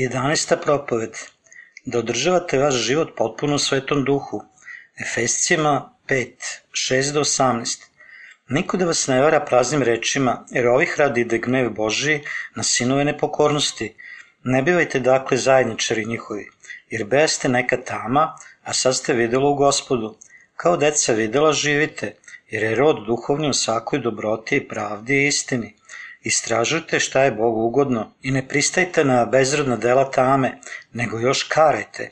11. propoved Da održavate vaš život potpuno u svetom duhu. Efescijama 5, 6 do 18. Niko da vas ne vara praznim rečima, jer ovih radi ide gnev Boži na sinove nepokornosti. Ne bivajte dakle zajedničari njihovi, jer beste neka tama, a sad ste videlo u gospodu. Kao deca videla živite, jer je rod duhovni u svakoj dobroti i pravdi i istini. Istražujte šta je Bogu ugodno i ne pristajte na bezrodna dela tame, nego još karajte,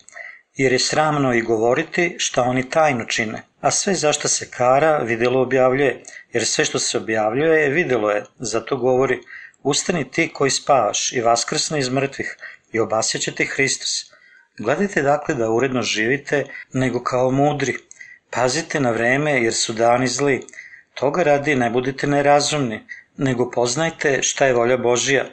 jer je sramno i govoriti šta oni tajno čine. A sve zašto se kara videlo objavljuje, jer sve što se objavljuje videlo je, zato govori, ustani ti koji spavaš i vaskrsni iz mrtvih i obasjaće Hristos. Gledajte dakle da uredno živite, nego kao mudri. Pazite na vreme jer su dani zli. Toga radi ne budite nerazumni, nego poznajte šta je volja Božija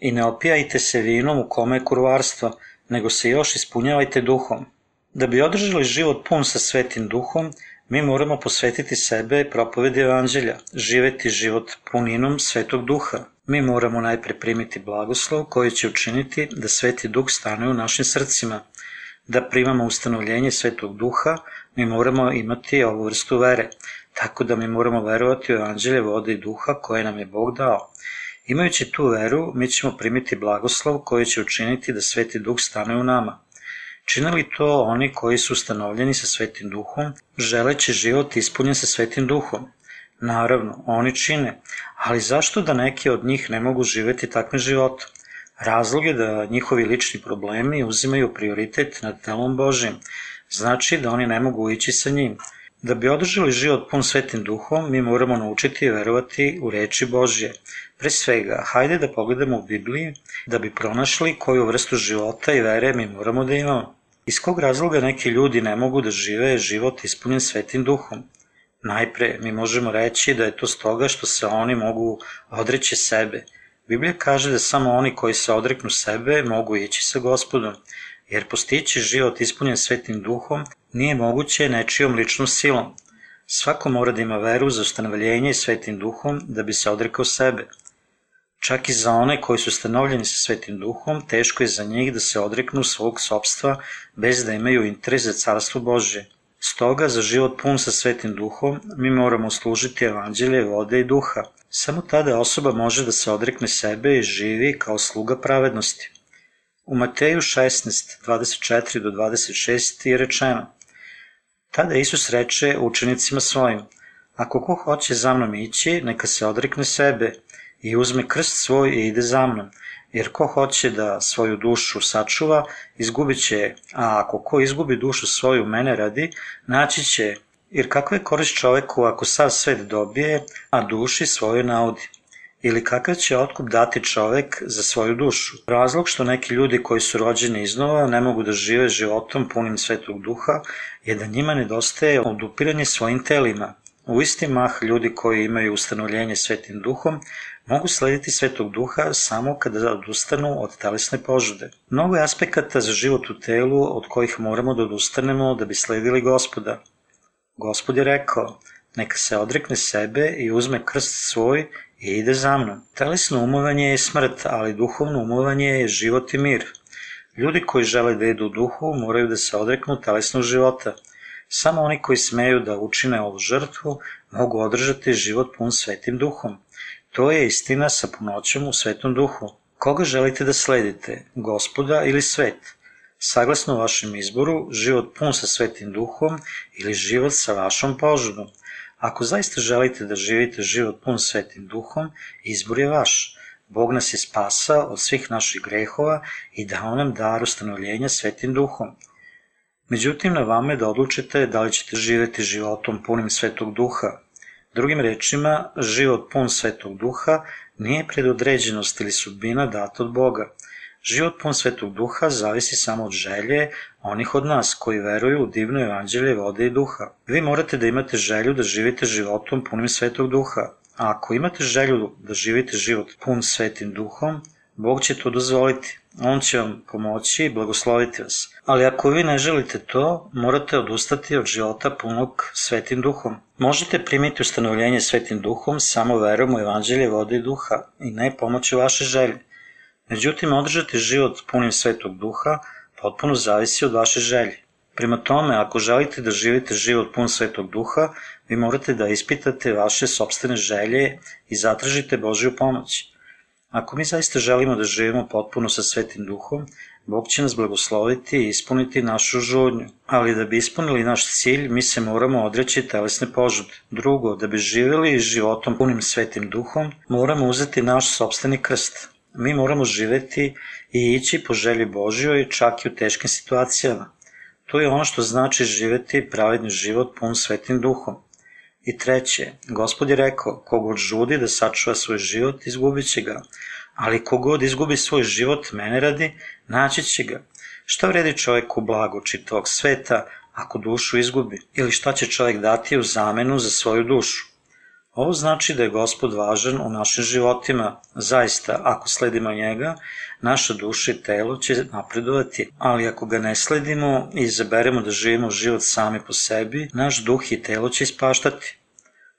i ne opijajte se vinom u kome je kurvarstvo, nego se još ispunjavajte duhom. Da bi održali život pun sa svetim duhom, mi moramo posvetiti sebe propovedi evanđelja, živeti život puninom svetog duha. Mi moramo najpre primiti blagoslov koji će učiniti da sveti duh stane u našim srcima. Da primamo ustanovljenje svetog duha, mi moramo imati ovu vrstu vere, tako da mi moramo verovati u evanđelje vode i duha koje nam je Bog dao. Imajući tu veru, mi ćemo primiti blagoslov koji će učiniti da sveti duh stane u nama. Čine li to oni koji su ustanovljeni sa svetim duhom, želeći život ispunjen sa svetim duhom? Naravno, oni čine, ali zašto da neki od njih ne mogu živeti takvim životom? Razlog je da njihovi lični problemi uzimaju prioritet nad telom Božim, znači da oni ne mogu ići sa njim. Da bi održali život pun svetim duhom, mi moramo naučiti i verovati u reči Božje. Pre svega, hajde da pogledamo u Bibliji da bi pronašli koju vrstu života i vere mi moramo da imamo. Iz kog razloga neki ljudi ne mogu da žive život ispunjen svetim duhom? Najpre, mi možemo reći da je to stoga što se oni mogu odreći sebe. Biblija kaže da samo oni koji se odreknu sebe mogu ići sa gospodom, jer postići život ispunjen svetim duhom nije moguće nečijom ličnom silom. Svako mora da ima veru za ustanovljenje svetim duhom da bi se odrekao sebe. Čak i za one koji su stanovljeni sa svetim duhom, teško je za njih da se odreknu svog sobstva bez da imaju interes za carstvo Božje. Stoga, za život pun sa svetim duhom, mi moramo služiti evanđelje vode i duha. Samo tada osoba može da se odrekne sebe i živi kao sluga pravednosti. U Mateju 16, 24 do 26 je rečeno Tada Isus reče učenicima svojim, ako ko hoće za mnom ići, neka se odrekne sebe i uzme krst svoj i ide za mnom, jer ko hoće da svoju dušu sačuva, izgubit će je, a ako ko izgubi dušu svoju mene radi, naći će je, jer kakva je korist čoveku ako sav svet dobije, a duši svoju naudi? Ili kakav će otkup dati čovek za svoju dušu. Razlog što neki ljudi koji su rođeni iznova ne mogu da žive životom punim svetog duha je da njima nedostaje odupiranje svojim telima. U isti mah ljudi koji imaju ustanovljenje svetim duhom mogu slediti svetog duha samo kada odustanu od telesne požude. Mnogo je aspekata za život u telu od kojih moramo da odustanemo da bi sledili gospoda. Gospod je rekao, neka se odrekne sebe i uzme krst svoj i ide za mnom. Telesno umovanje je smrt, ali duhovno umovanje je život i mir. Ljudi koji žele da idu u duhu moraju da se odreknu telesnog života. Samo oni koji smeju da učine ovu žrtvu mogu održati život pun svetim duhom. To je istina sa punoćom u svetom duhu. Koga želite da sledite, gospoda ili svet? Saglasno vašem izboru, život pun sa svetim duhom ili život sa vašom požudom. Ako zaista želite da živite život pun svetim duhom, izbor je vaš. Bog nas je spasao od svih naših grehova i dao nam dar ustanovljenja svetim duhom. Međutim, na vama je da odlučite da li ćete živeti životom punim svetog duha. Drugim rečima, život pun svetog duha nije predodređenost ili sudbina data od Boga. Život pun svetog duha zavisi samo od želje onih od nas koji veruju u divno evanđelje vode i duha. Vi morate da imate želju da živite životom punim svetog duha. A ako imate želju da živite život pun svetim duhom, Bog će to dozvoliti. On će vam pomoći i blagosloviti vas. Ali ako vi ne želite to, morate odustati od života punog svetim duhom. Možete primiti ustanovljenje svetim duhom samo verom u evanđelje vode i duha i ne pomoću vaše želje. Međutim, održati život punim svetog duha potpuno zavisi od vaše želje. Prema tome, ako želite da živite život pun svetog duha, vi morate da ispitate vaše sobstvene želje i zatražite Božju pomoć. Ako mi zaista želimo da živimo potpuno sa svetim duhom, Bog će nas blagosloviti i ispuniti našu žudnju. Ali da bi ispunili naš cilj, mi se moramo odreći telesne požude. Drugo, da bi živjeli životom punim svetim duhom, moramo uzeti naš sobstveni krst. Mi moramo živeti i ići po želji Božjoj čak i u teškim situacijama. To je ono što znači živeti pravedni život pun svetim duhom. I treće, gospod je rekao, kogod žudi da sačuva svoj život, izgubit će ga, ali kogod izgubi svoj život mene radi, naći će ga. Šta vredi čoveku blago čitavog sveta ako dušu izgubi? Ili šta će čovek dati u zamenu za svoju dušu? Ovo znači da je gospod važan u našim životima. Zaista, ako sledimo njega, naša duša i telo će napredovati, ali ako ga ne sledimo i izaberemo da živimo život sami po sebi, naš duh i telo će ispaštati.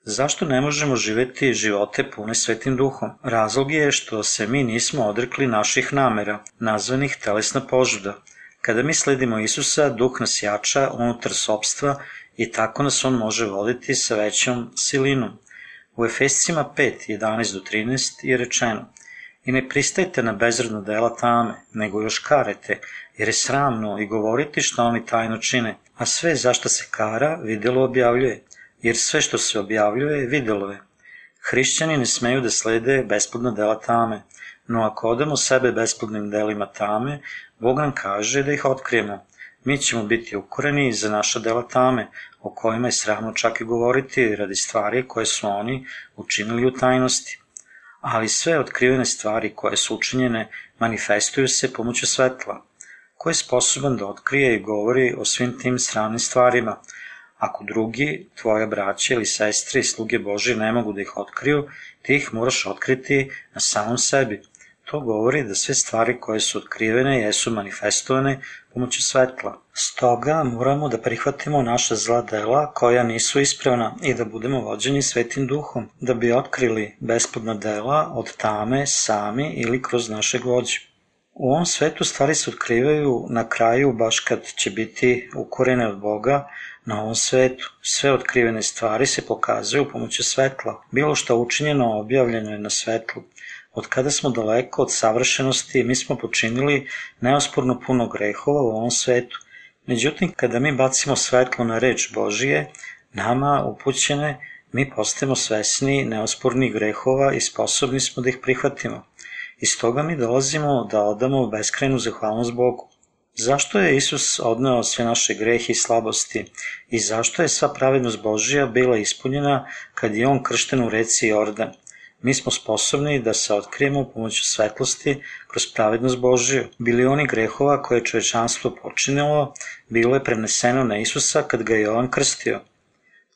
Zašto ne možemo živeti živote pune svetim duhom? Razlog je što se mi nismo odrekli naših namera, nazvanih telesna požuda. Kada mi sledimo Isusa, duh nas jača unutar sobstva i tako nas on može voditi sa većom silinom. U Efescima 5, 11 do 13 je rečeno I ne pristajte na bezredno dela tame, nego još karete, jer je sramno i govoriti što oni tajno čine, a sve zašto se kara videlo objavljuje jer sve što se objavljuje videlo je. Hrišćani ne smeju da slede besplodna dela tame, no ako odamo sebe besplodnim delima tame, Bog nam kaže da ih otkrijemo. Mi ćemo biti ukoreni za naša dela tame, o kojima je sramno čak i govoriti radi stvari koje su oni učinili u tajnosti. Ali sve otkrivene stvari koje su učinjene manifestuju se pomoću svetla, ko je sposoban da otkrije i govori o svim tim sramnim stvarima, Ako drugi, tvoja braća ili sestre i sluge Bože ne mogu da ih otkriju, ti ih moraš otkriti na samom sebi. To govori da sve stvari koje su otkrivene jesu manifestovane pomoću svetla. Stoga moramo da prihvatimo naša zla dela koja nisu ispravna i da budemo vođeni svetim duhom, da bi otkrili bespodna dela od tame sami ili kroz našeg vođu. U ovom svetu stvari se otkrivaju na kraju baš kad će biti ukorene od Boga, Na ovom svetu sve otkrivene stvari se pokazuju pomoću svetla. Bilo što učinjeno objavljeno je na svetlu. Od kada smo daleko od savršenosti, mi smo počinili neosporno puno grehova u ovom svetu. Međutim, kada mi bacimo svetlo na reč Božije, nama upućene, mi postajemo svesni neospornih grehova i sposobni smo da ih prihvatimo. Iz toga mi dolazimo da odamo beskrenu zahvalnost Bogu. Zašto je Isus odneo sve naše grehe i slabosti i zašto je sva pravednost Božija bila ispunjena kad je on kršten u reci Jordan? Mi smo sposobni da se otkrijemo pomoću svetlosti kroz pravednost Božiju. Bilioni grehova koje je čovečanstvo počinilo bilo je preneseno na Isusa kad ga je on krstio.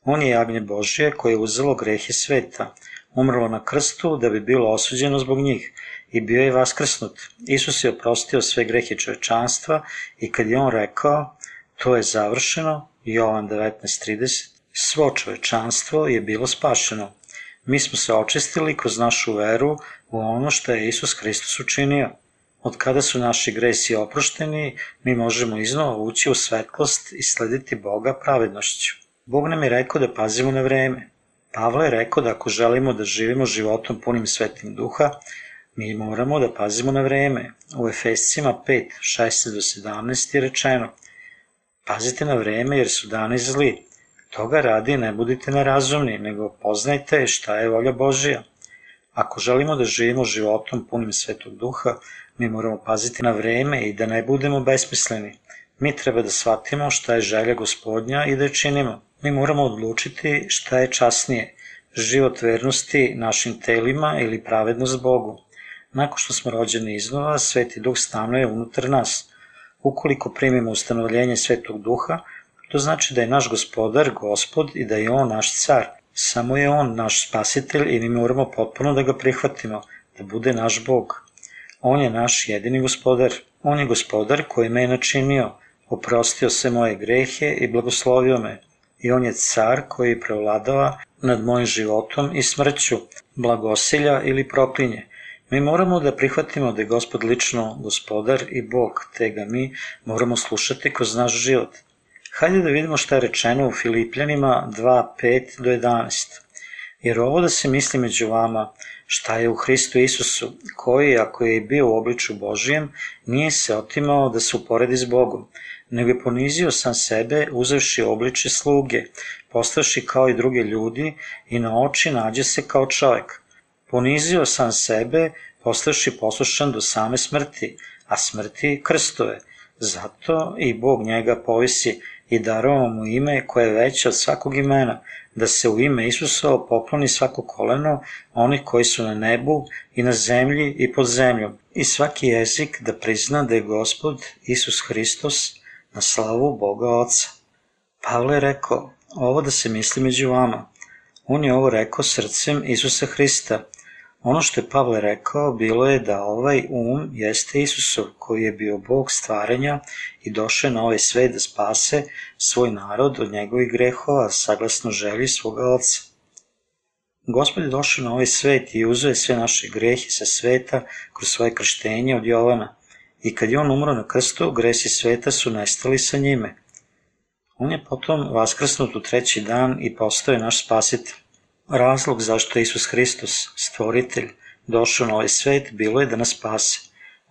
On je jagnje Božije koje je uzelo grehe sveta, umrlo na krstu da bi bilo osuđeno zbog njih i bio je vaskrsnut. Isus je oprostio sve grehe čovečanstva i kad je on rekao, to je završeno, Jovan 19.30, svo čovečanstvo je bilo spašeno. Mi smo se očistili kroz našu veru u ono što je Isus Hristos učinio. Od kada su naši gresi oprošteni, mi možemo iznova ući u svetlost i slediti Boga pravednošću. Bog nam je rekao da pazimo na vreme. Pavle je rekao da ako želimo da živimo životom punim svetim duha, Mi moramo da pazimo na vreme. U Efescima 5, 16 do 17 je rečeno Pazite na vreme jer su dani zli. Toga radi ne budite nerazumni, nego poznajte šta je volja Božija. Ako želimo da živimo životom punim svetog duha, mi moramo paziti na vreme i da ne budemo besmisleni. Mi treba da shvatimo šta je želja gospodnja i da je činimo. Mi moramo odlučiti šta je časnije, život vernosti našim telima ili pravednost Bogu. Nakon što smo rođeni iznova, Sveti Duh stanuje unutar nas. Ukoliko primimo ustanovljenje Svetog Duha, to znači da je naš gospodar gospod i da je on naš car. Samo je on naš spasitelj i mi moramo potpuno da ga prihvatimo, da bude naš Bog. On je naš jedini gospodar. On je gospodar koji me je načinio, oprostio se moje grehe i blagoslovio me. I on je car koji prevladava nad mojim životom i smrću, blagosilja ili proklinje Mi moramo da prihvatimo da je gospod lično gospodar i Bog, te ga mi moramo slušati kroz naš život. Hajde da vidimo šta je rečeno u Filipljanima 2.5 do 11. Jer ovo da se misli među vama, šta je u Hristu Isusu, koji, ako je bio u obliču Božijem, nije se otimao da se uporedi s Bogom, nego je ponizio sam sebe uzevši obliče sluge, postavši kao i druge ljudi i na oči nađe se kao čovek. Ponizio sam sebe, postavši poslušan do same smrti, a smrti krstove. Zato i Bog njega povisi i darovao mu ime koje je veće od svakog imena, da se u ime Isusovo pokloni svako koleno onih koji su na nebu i na zemlji i pod zemljom i svaki jezik da prizna da je Gospod Isus Hristos na slavu Boga Oca. Pavle je rekao, ovo da se misli među vama. On je ovo rekao srcem Isusa Hrista. Ono što je Pavle rekao bilo je da ovaj um jeste Isusov, koji je bio Bog stvaranja i došao na ovaj svet da spase svoj narod od njegovih grehova, saglasno želji svoga oca. Gospod je došao na ovaj svet i uzeo je sve naše grehe sa sveta kroz svoje krštenje od Jovana. I kad je on umro na krstu, gresi sveta su nestali sa njime. On je potom vaskrsnut u treći dan i postao je naš spasitelj. Razlog zašto je Isus Hristos, stvoritelj, došao na ovaj svet bilo je da nas spase.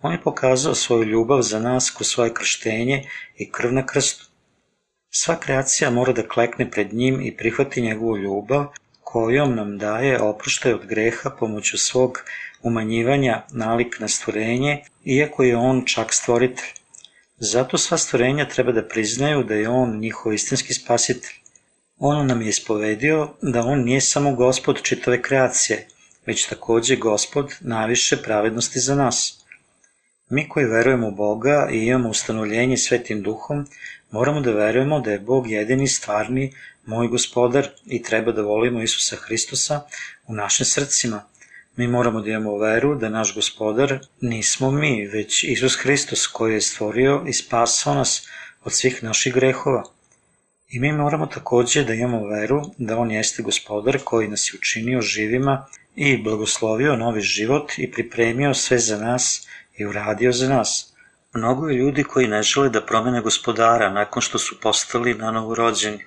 On je pokazao svoju ljubav za nas kroz svoje krštenje i krv na krstu. Sva kreacija mora da klekne pred njim i prihvati njegovu ljubav, kojom nam daje oproštaj od greha pomoću svog umanjivanja nalik na stvorenje, iako je on čak stvoritelj. Zato sva stvorenja treba da priznaju da je on njihov istinski spasitelj. On nam je ispovedio da on nije samo gospod čitave kreacije, već takođe gospod najviše pravednosti za nas. Mi koji verujemo u Boga i imamo ustanovljenje svetim duhom, moramo da verujemo da je Bog jedini stvarni moj gospodar i treba da volimo Isusa Hristosa u našim srcima. Mi moramo da imamo veru da naš gospodar nismo mi, već Isus Hristos koji je stvorio i spasao nas od svih naših grehova. I mi moramo takođe da imamo veru da On jeste gospodar koji nas je učinio živima i blagoslovio novi život i pripremio sve za nas i uradio za nas. Mnogo je ljudi koji ne žele da promene gospodara nakon što su postali na novo rođeni.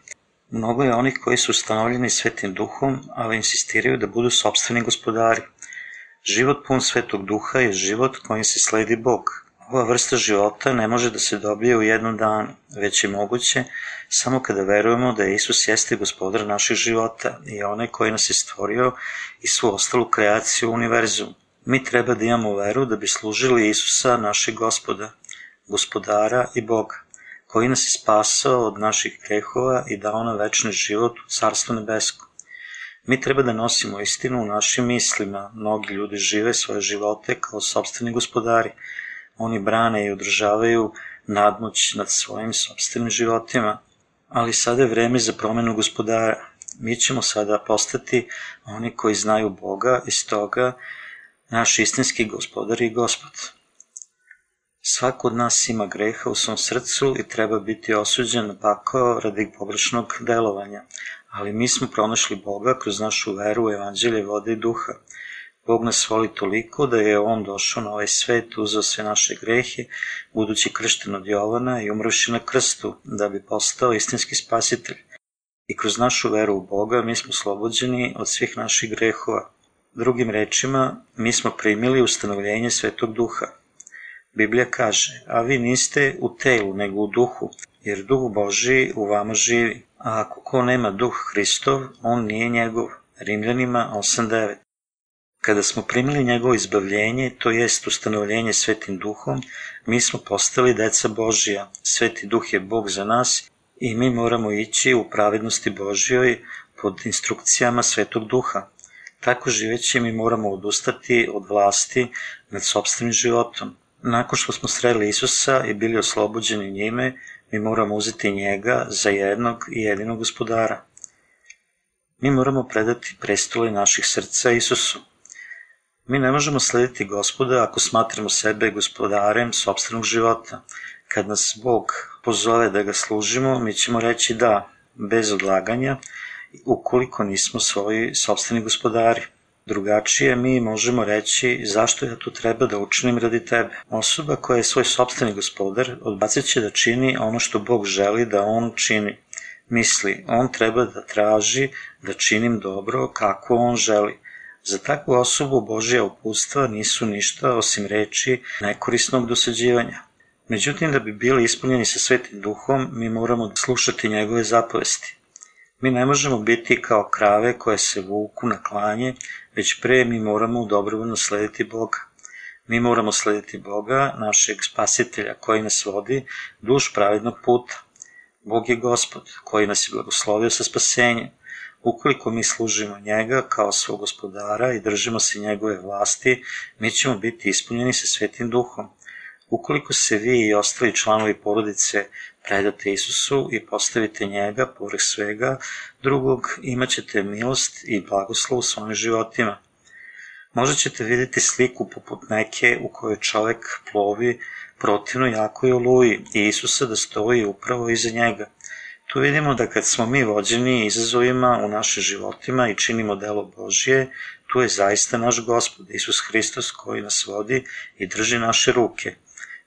Mnogo je onih koji su ustanovljeni svetim duhom, ali insistiraju da budu sobstveni gospodari. Život pun svetog duha je život kojim se sledi Bog, Ova vrsta života ne može da se dobije u jednom danu, već je moguće samo kada verujemo da Isus jeste gospodar naših života i onaj koji nas je stvorio i svu ostalu kreaciju u univerzumu. Mi treba da imamo veru da bi služili Isusa našeg gospoda, gospodara i Boga, koji nas je spasao od naših grehova i dao na večni život u Carstvo nebesko. Mi treba da nosimo istinu u našim mislima. Mnogi ljudi žive svoje živote kao sobstveni gospodari, Oni brane i održavaju nadmoć nad svojim sobstvenim životima, ali sada je vreme za promenu gospodara. Mi ćemo sada postati oni koji znaju Boga i stoga naš istinski gospodar i gospod. Svako od nas ima greha u svom srcu i treba biti osuđen na pakao radi pogrešnog delovanja, ali mi smo pronašli Boga kroz našu veru u evanđelje vode i duha. Bog nas voli toliko da je On došao na ovaj svet, uzao sve naše grehe, budući kršten od Jovana i umrvši na krstu, da bi postao istinski spasitelj. I kroz našu veru u Boga mi smo slobođeni od svih naših grehova. Drugim rečima, mi smo primili ustanovljenje Svetog Duha. Biblija kaže, a vi niste u telu, nego u duhu, jer Duh Boži u vama živi. A ako ko nema Duh Hristov, on nije njegov. Rimljanima 8.9 Kada smo primili njegovo izbavljenje, to jest ustanovljenje svetim duhom, mi smo postali deca Božija. Sveti duh je Bog za nas i mi moramo ići u pravednosti Božjoj pod instrukcijama svetog duha. Tako živeći mi moramo odustati od vlasti nad sobstvenim životom. Nakon što smo sreli Isusa i bili oslobođeni njime, mi moramo uzeti njega za jednog i jedinog gospodara. Mi moramo predati prestole naših srca Isusu. Mi ne možemo slediti gospoda ako smatramo sebe gospodarem sobstvenog života. Kad nas Bog pozove da ga služimo, mi ćemo reći da, bez odlaganja, ukoliko nismo svoji sobstveni gospodari. drugačije, mi možemo reći zašto ja to treba da učinim radi tebe. Osoba koja je svoj sobstveni gospodar odbacit će da čini ono što Bog želi da on čini. Misli, on treba da traži da činim dobro kako on želi. Za takvu osobu Božja upustva nisu ništa osim reči nekorisnog dosađivanja. Međutim, da bi bili ispunjeni sa svetim duhom, mi moramo slušati njegove zapovesti. Mi ne možemo biti kao krave koje se vuku na klanje, već pre mi moramo dobrovoljno slediti Boga. Mi moramo slediti Boga, našeg spasitelja koji nas vodi duž pravednog puta. Bog je gospod koji nas je blagoslovio sa spasenjem. Ukoliko mi služimo njega kao svog gospodara i držimo se njegove vlasti, mi ćemo biti ispunjeni sa svetim duhom. Ukoliko se vi i ostali članovi porodice predate Isusu i postavite njega povrh svega drugog, imaćete milost i blagoslov u svojim životima. Možda ćete videti sliku poput neke u kojoj čovek plovi protivno jakoj oluji i Isusa da stoji upravo iza njega. Tu vidimo da kad smo mi vođeni izazovima u našim životima i činimo delo Božje, tu je zaista naš gospod, Isus Hristos koji nas vodi i drži naše ruke –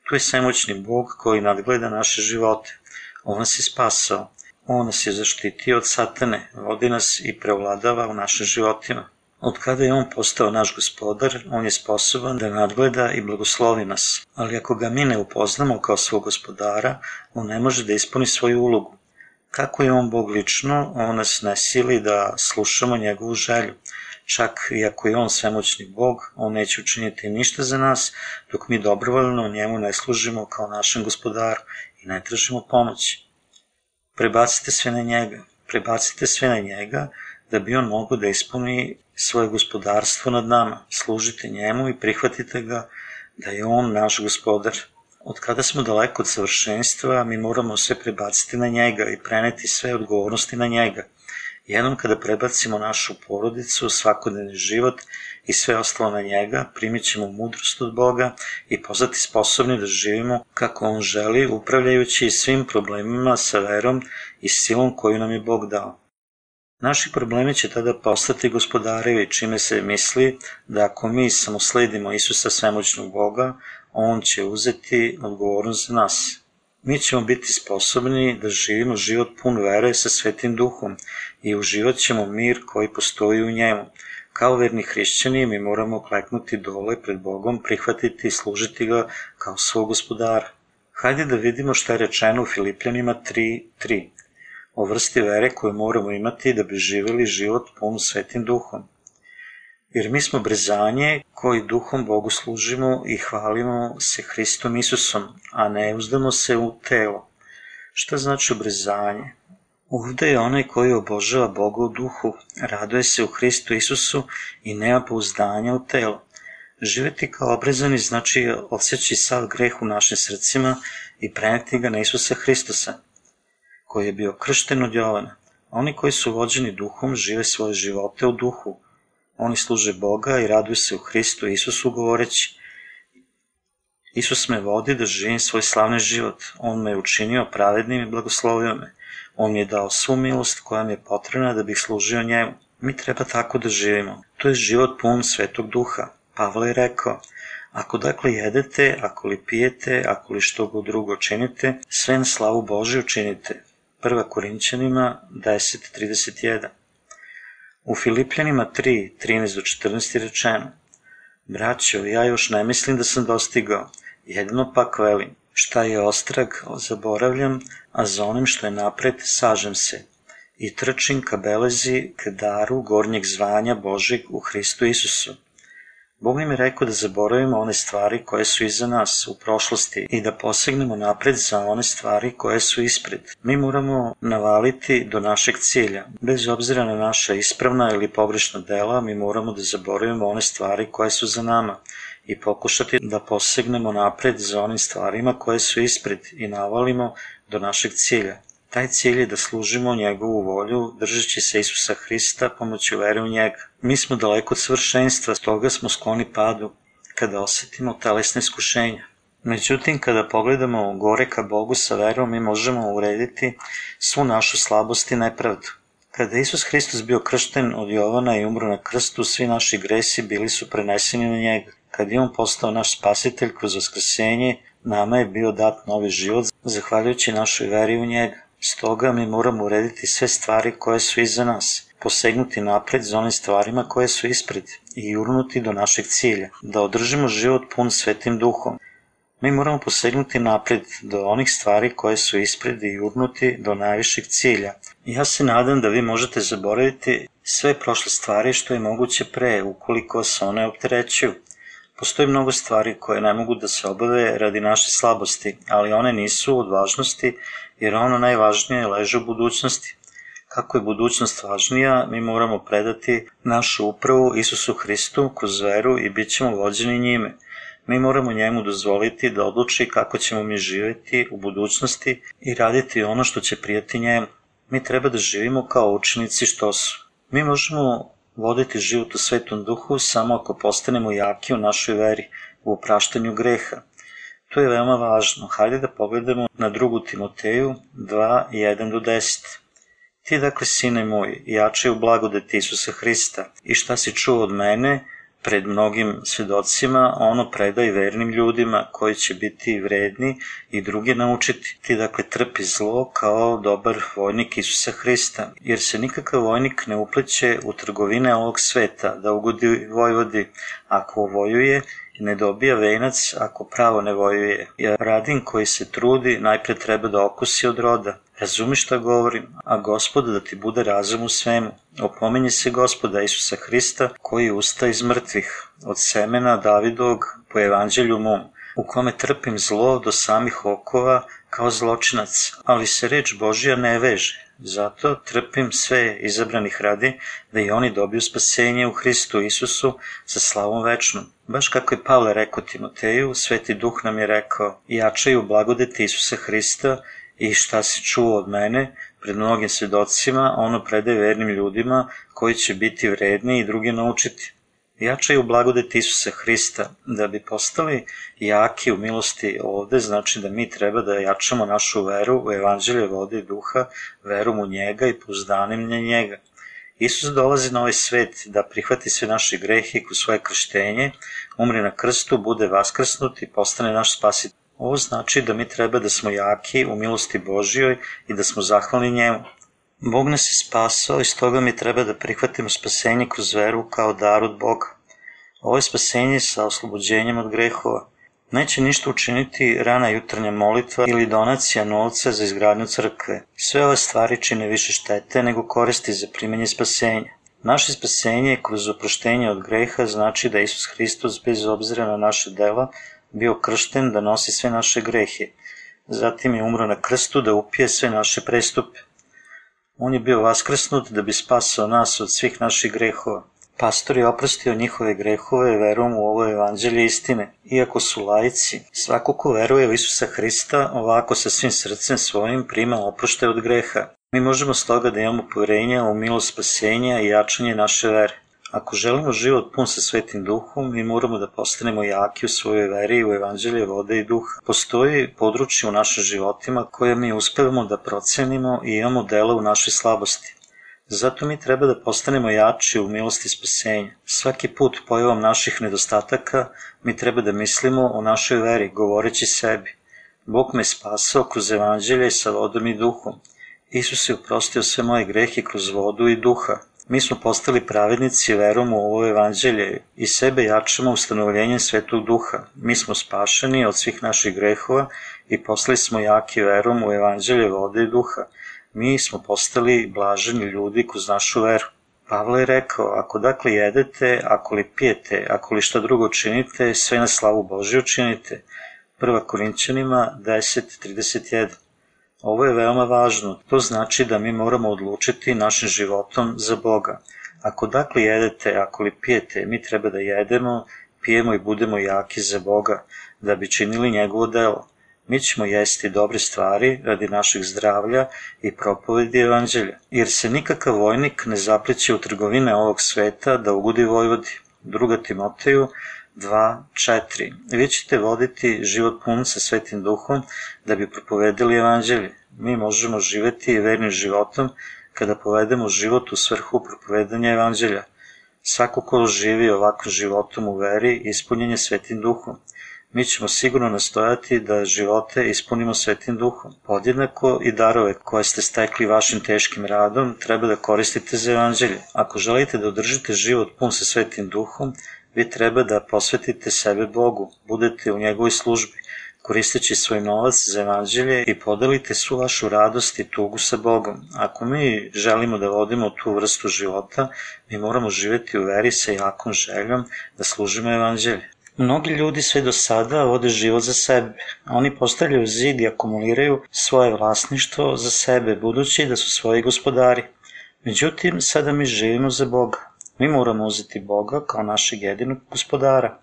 Tu je svemoćni Bog koji nadgleda naše živote. On nas je spasao. On nas je zaštitio od satane, vodi nas i preovladava u našim životima. Od kada je on postao naš gospodar, on je sposoban da nadgleda i blagoslovi nas. Ali ako ga mi ne upoznamo kao svog gospodara, on ne može da ispuni svoju ulogu. Kako je on Bog lično, on nas ne sili da slušamo njegovu želju. Čak i ako je on svemoćni Bog, on neće učiniti ništa za nas, dok mi dobrovoljno njemu ne služimo kao našem gospodaru i ne tražimo pomoći. Prebacite sve na njega, prebacite sve na njega, da bi on mogao da ispuni svoje gospodarstvo nad nama. Služite njemu i prihvatite ga da je on naš gospodar. Od kada smo daleko od savršenstva, mi moramo sve prebaciti na njega i preneti sve odgovornosti na njega – Jednom kada prebacimo našu porodicu, svakodnevni život i sve ostalo na njega, primit ćemo mudrost od Boga i postati sposobni da živimo kako On želi, upravljajući svim problemima sa verom i silom koju nam je Bog dao. Naši problemi će tada postati gospodarevi, čime se misli da ako mi samo sledimo Isusa svemoćnog Boga, On će uzeti odgovornost za nas mi ćemo biti sposobni da živimo život pun vere sa Svetim Duhom i uživat ćemo mir koji postoji u njemu. Kao verni hrišćani mi moramo kleknuti dole pred Bogom, prihvatiti i služiti ga kao svog gospodara. Hajde da vidimo šta je rečeno u Filipljanima 3.3 o vrsti vere koju moramo imati da bi živeli život pun Svetim Duhom jer mi smo brezanje koji duhom Bogu služimo i hvalimo se Hristom Isusom, a ne uzdamo se u telo. Šta znači obrezanje? Ovde je onaj koji obožava Boga u duhu, raduje se u Hristu Isusu i nema pouzdanja u telo. Živeti kao obrezani znači osjeći sav greh u našim srcima i preneti ga na Isusa Hristosa, koji je bio kršten od Jovana. Oni koji su vođeni duhom žive svoje živote u duhu, Oni služe Boga i raduju se u Hristu Isusu govoreći Isus me vodi da živim svoj slavni život. On me je učinio pravednim i blagoslovio me. On mi je dao svu milost koja mi je potrebna da bih služio njemu. Mi treba tako da živimo. To je život pun svetog duha. Pavle je rekao, ako dakle jedete, ako li pijete, ako li što god drugo činite, sve na slavu Božiju činite. 1. Korinćanima 10.31 U Filipljanima 3, 13 do 14 je rečeno. Braćo, ja još ne mislim da sam dostigao, jedino pak velim, šta je ostrag, zaboravljam, a za onim što je napred, sažem se. I trčim ka belezi, k daru gornjeg zvanja Božeg u Hristu Isusu. Bog nam je rekao da zaboravimo one stvari koje su iza nas u prošlosti i da posegnemo napred za one stvari koje su ispred. Mi moramo navaliti do našeg cilja. Bez obzira na naša ispravna ili pogrešna dela, mi moramo da zaboravimo one stvari koje su za nama i pokušati da posegnemo napred za onim stvarima koje su ispred i navalimo do našeg cilja. Taj cilj je da služimo njegovu volju, držeći se Isusa Hrista pomoću vere u njega. Mi smo daleko od svršenstva, stoga smo skloni padu kada osetimo telesne iskušenja. Međutim, kada pogledamo gore ka Bogu sa verom, mi možemo urediti svu našu slabost i nepravdu. Kada je Isus Hristos bio kršten od Jovana i umro na krstu, svi naši gresi bili su preneseni na njega. Kad je on postao naš spasitelj kroz vaskrsenje, nama je bio dat novi život, zahvaljujući našoj veri u njega. Stoga mi moramo urediti sve stvari koje su iza nas, posegnuti napred za onim stvarima koje su ispred i urnuti do našeg cilja, da održimo život pun svetim duhom. Mi moramo posegnuti napred do onih stvari koje su ispred i urnuti do najvišeg cilja. Ja se nadam da vi možete zaboraviti sve prošle stvari što je moguće pre, ukoliko se one opterećuju. Postoji mnogo stvari koje ne mogu da se obave radi naše slabosti, ali one nisu od važnosti, jer ono najvažnije leže u budućnosti. Kako je budućnost važnija, mi moramo predati našu upravu Isusu Hristu kroz veru i bit ćemo vođeni njime. Mi moramo njemu dozvoliti da odluči kako ćemo mi živeti u budućnosti i raditi ono što će prijati njemu. Mi treba da živimo kao učenici što su. Mi možemo voditi život u svetom duhu samo ako postanemo jaki u našoj veri, u opraštanju greha. To je veoma važno. Hajde da pogledamo na drugu Timoteju 2, 1 do 10. Ti dakle, sine moj, jačaj u blagodeti Isusa Hrista i šta si čuo od mene, pred mnogim svedocima, ono predaj vernim ljudima koji će biti vredni i druge naučiti. Ti dakle trpi zlo kao dobar vojnik Isusa Hrista, jer se nikakav vojnik ne upleće u trgovine ovog sveta da ugodi vojvodi. Ako vojuje, ne dobija venac ako pravo ne vojuje. Jer radin koji se trudi najpre treba da okusi od roda. Razumi šta govorim, a gospod da ti bude razum u svemu. Opominje se gospoda Isusa Hrista koji usta iz mrtvih, od semena Davidog po evanđelju mom, u kome trpim zlo do samih okova kao zločinac, ali se reč Božja ne veže. Zato trpim sve izabranih radi da i oni dobiju spasenje u Hristu Isusu sa slavom večnom. Baš kako je Pavle rekao Timoteju, Sveti Duh nam je rekao, jačaju blagodeti Isusa Hrista i šta si čuo od mene pred mnogim svedocima, ono predaje vernim ljudima koji će biti vredni i drugi naučiti. Jačaju blagodeti Isusa Hrista da bi postali jaki u milosti ovde, znači da mi treba da jačamo našu veru u evanđelje vode i duha, veru u njega i pouzdanim na njega. Isus dolazi na ovaj svet da prihvati sve naše grehe kroz svoje krštenje, umre na krstu, bude vaskrsnut i postane naš spasitelj. Ovo znači da mi treba da smo jaki u milosti Božijoj i da smo zahvalni njemu. Bog nas je spasao i stoga mi treba da prihvatimo spasenje kroz veru kao dar od Boga. Ovo je spasenje sa oslobođenjem od grehova. Neće ništa učiniti rana jutarnja molitva ili donacija novca za izgradnju crkve. Sve ove stvari čine više štete nego koristi za primanje spasenja. Naše spasenje kroz oproštenje od greha znači da Isus Hristos bez obzira na naše dela bio kršten da nosi sve naše grehe. Zatim je umro na krstu da upije sve naše prestupe. On je bio vaskrsnut da bi spasao nas od svih naših grehova. Pastor je oprostio njihove grehove verom u ovo evanđelje istine. Iako su lajci, svako ko veruje u Isusa Hrista ovako sa svim srcem svojim prima oprošte od greha. Mi možemo stoga da imamo poverenja u milost spasenja i jačanje naše vere. Ako želimo život pun sa svetim duhom, mi moramo da postanemo jaki u svojoj veri u evanđelje vode i duha. Postoji područje u našim životima koje mi uspevamo da procenimo i imamo dela u našoj slabosti. Zato mi treba da postanemo jači u milosti spasenja. Svaki put pojavom naših nedostataka mi treba da mislimo o našoj veri, govoreći sebi. Bog me spasao kroz evanđelje sa vodom i duhom. Isus je uprostio sve moje grehe kroz vodu i duha. Mi smo postali pravednici verom u ovo evanđelje i sebe jačamo ustanovljenjem svetog duha. Mi smo spašeni od svih naših grehova i postali smo jaki verom u evanđelje vode i duha. Mi smo postali blaženi ljudi kroz našu veru. Pavle je rekao, ako dakle jedete, ako li pijete, ako li šta drugo činite, sve na slavu Božiju činite. 1. Korinćanima 10.31 Ovo je veoma važno, to znači da mi moramo odlučiti našim životom za Boga. Ako dakle jedete, ako li pijete, mi treba da jedemo, pijemo i budemo jaki za Boga, da bi činili njegovo delo. Mi ćemo jesti dobre stvari radi našeg zdravlja i propovedi evanđelja, jer se nikakav vojnik ne zapliće u trgovine ovog sveta da ugodi Vojvodi. 2. Timoteju 2.4. Vi ćete voditi život pun sa svetim duhom da bi propovedili evanđelje. Mi možemo živeti vernim životom kada povedemo život u svrhu propovedanja evanđelja. Svako ko živi ovakvim životom u veri, ispunjen je svetim duhom. Mi ćemo sigurno nastojati da živote ispunimo svetim duhom. Podjednako i darove koje ste stekli vašim teškim radom treba da koristite za evanđelje. Ako želite da održite život pun sa svetim duhom, vi treba da posvetite sebe Bogu, budete u njegovoj službi, koristeći svoj novac za evanđelje i podelite svu vašu radost i tugu sa Bogom. Ako mi želimo da vodimo tu vrstu života, mi moramo živeti u veri sa jakom željom da služimo evanđelje. Mnogi ljudi sve do sada vode život za sebe. Oni postavljaju zid i akumuliraju svoje vlasništvo za sebe, budući da su svoji gospodari. Međutim, sada mi živimo za Boga. Mi moramo uzeti Boga kao našeg jedinog gospodara.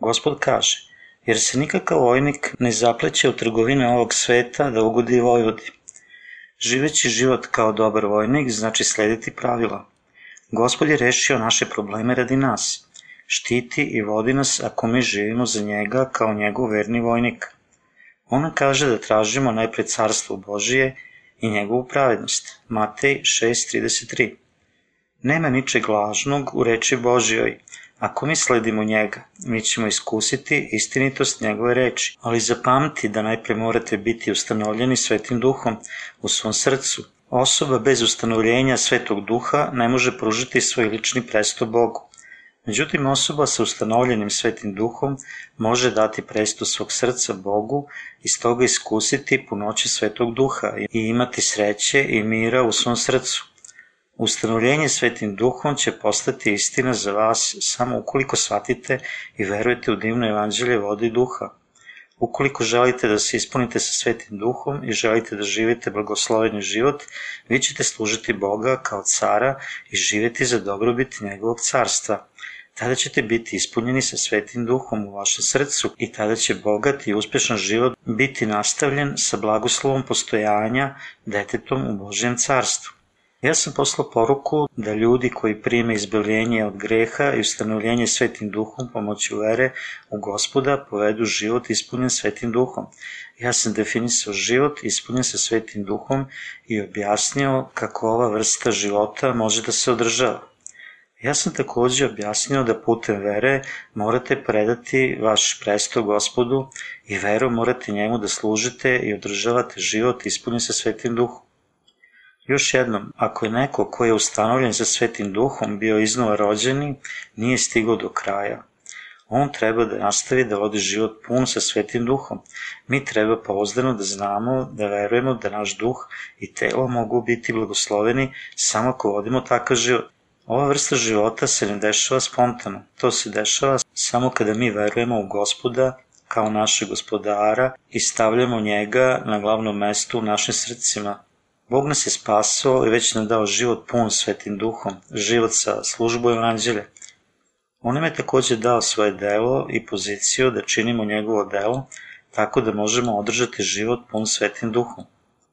Gospod kaže, jer se nikakav vojnik ne zapleće u trgovine ovog sveta da ugodi vojvodi. Živeći život kao dobar vojnik znači slediti pravila. Gospod je rešio naše probleme radi nas. Štiti i vodi nas ako mi živimo za njega kao njegov verni vojnik. Ona kaže da tražimo najpre carstvo Božije i njegovu pravednost. Matej 6.33 Nema ničeg lažnog u reči Božijoj, Ako mi sledimo njega, mi ćemo iskusiti istinitost njegove reči, ali zapamti da najpre morate biti ustanovljeni svetim duhom u svom srcu. Osoba bez ustanovljenja svetog duha ne može pružiti svoj lični presto Bogu. Međutim, osoba sa ustanovljenim svetim duhom može dati presto svog srca Bogu i stoga iskusiti punoće svetog duha i imati sreće i mira u svom srcu. Ustanovljenje svetim duhom će postati istina za vas samo ukoliko shvatite i verujete u divno evanđelje vode duha. Ukoliko želite da se ispunite sa svetim duhom i želite da živite blagosloveni život, vi ćete služiti Boga kao cara i živeti za dobrobit njegovog carstva. Tada ćete biti ispunjeni sa svetim duhom u vašem srcu i tada će bogat i uspešan život biti nastavljen sa blagoslovom postojanja detetom u Božjem carstvu. Ja sam poslao poruku da ljudi koji prime izbavljenje od greha i ustanovljenje svetim duhom pomoću vere u gospoda povedu život ispunjen svetim duhom. Ja sam definisao život ispunjen sa svetim duhom i objasnio kako ova vrsta života može da se održava. Ja sam takođe objasnio da putem vere morate predati vaš presto gospodu i veru morate njemu da služite i održavate život ispunjen sa svetim duhom. Još jednom, ako je neko ko je ustanovljen sa svetim duhom bio iznova rođeni, nije stigao do kraja. On treba da nastavi da vodi život pun sa svetim duhom. Mi treba pouzdano da znamo, da verujemo da naš duh i telo mogu biti blagosloveni samo ako vodimo takav život. Ova vrsta života se ne dešava spontano. To se dešava samo kada mi verujemo u gospoda kao našeg gospodara i stavljamo njega na glavno mesto u našim srcima, Bog nas je spasao i već nam dao život pun svetim duhom, život sa službom evanđelja. On nam je takođe dao svoje delo i poziciju da činimo njegovo delo, tako da možemo održati život pun svetim duhom.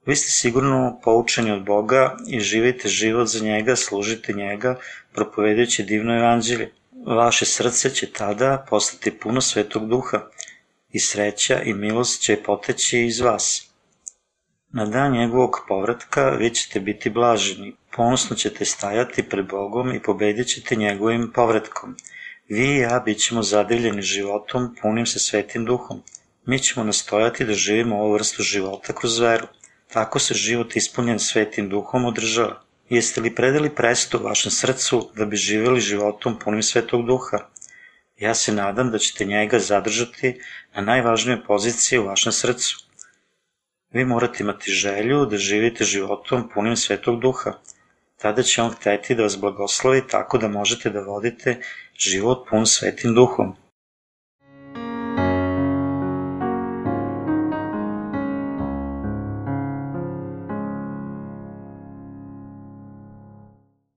Vi ste sigurno poučeni od Boga i živite život za njega, služite njega, propovedajući divno evanđelje. Vaše srce će tada postati puno svetog duha i sreća i milost će poteći iz vas. Na dan njegovog povratka vi ćete biti blaženi, ponosno ćete stajati pred Bogom i pobedit ćete njegovim povratkom. Vi i ja bit ćemo zadivljeni životom punim se svetim duhom. Mi ćemo nastojati da živimo ovu vrstu života kroz veru. Tako se život ispunjen svetim duhom održava. Jeste li predali presto vašem srcu da bi živjeli životom punim svetog duha? Ja se nadam da ćete njega zadržati na najvažnijoj poziciji u vašem srcu. Vi morate imati želju da živite životom punim svetog duha. Tada će on hteti da vas blagoslovi tako da možete da vodite život pun svetim duhom.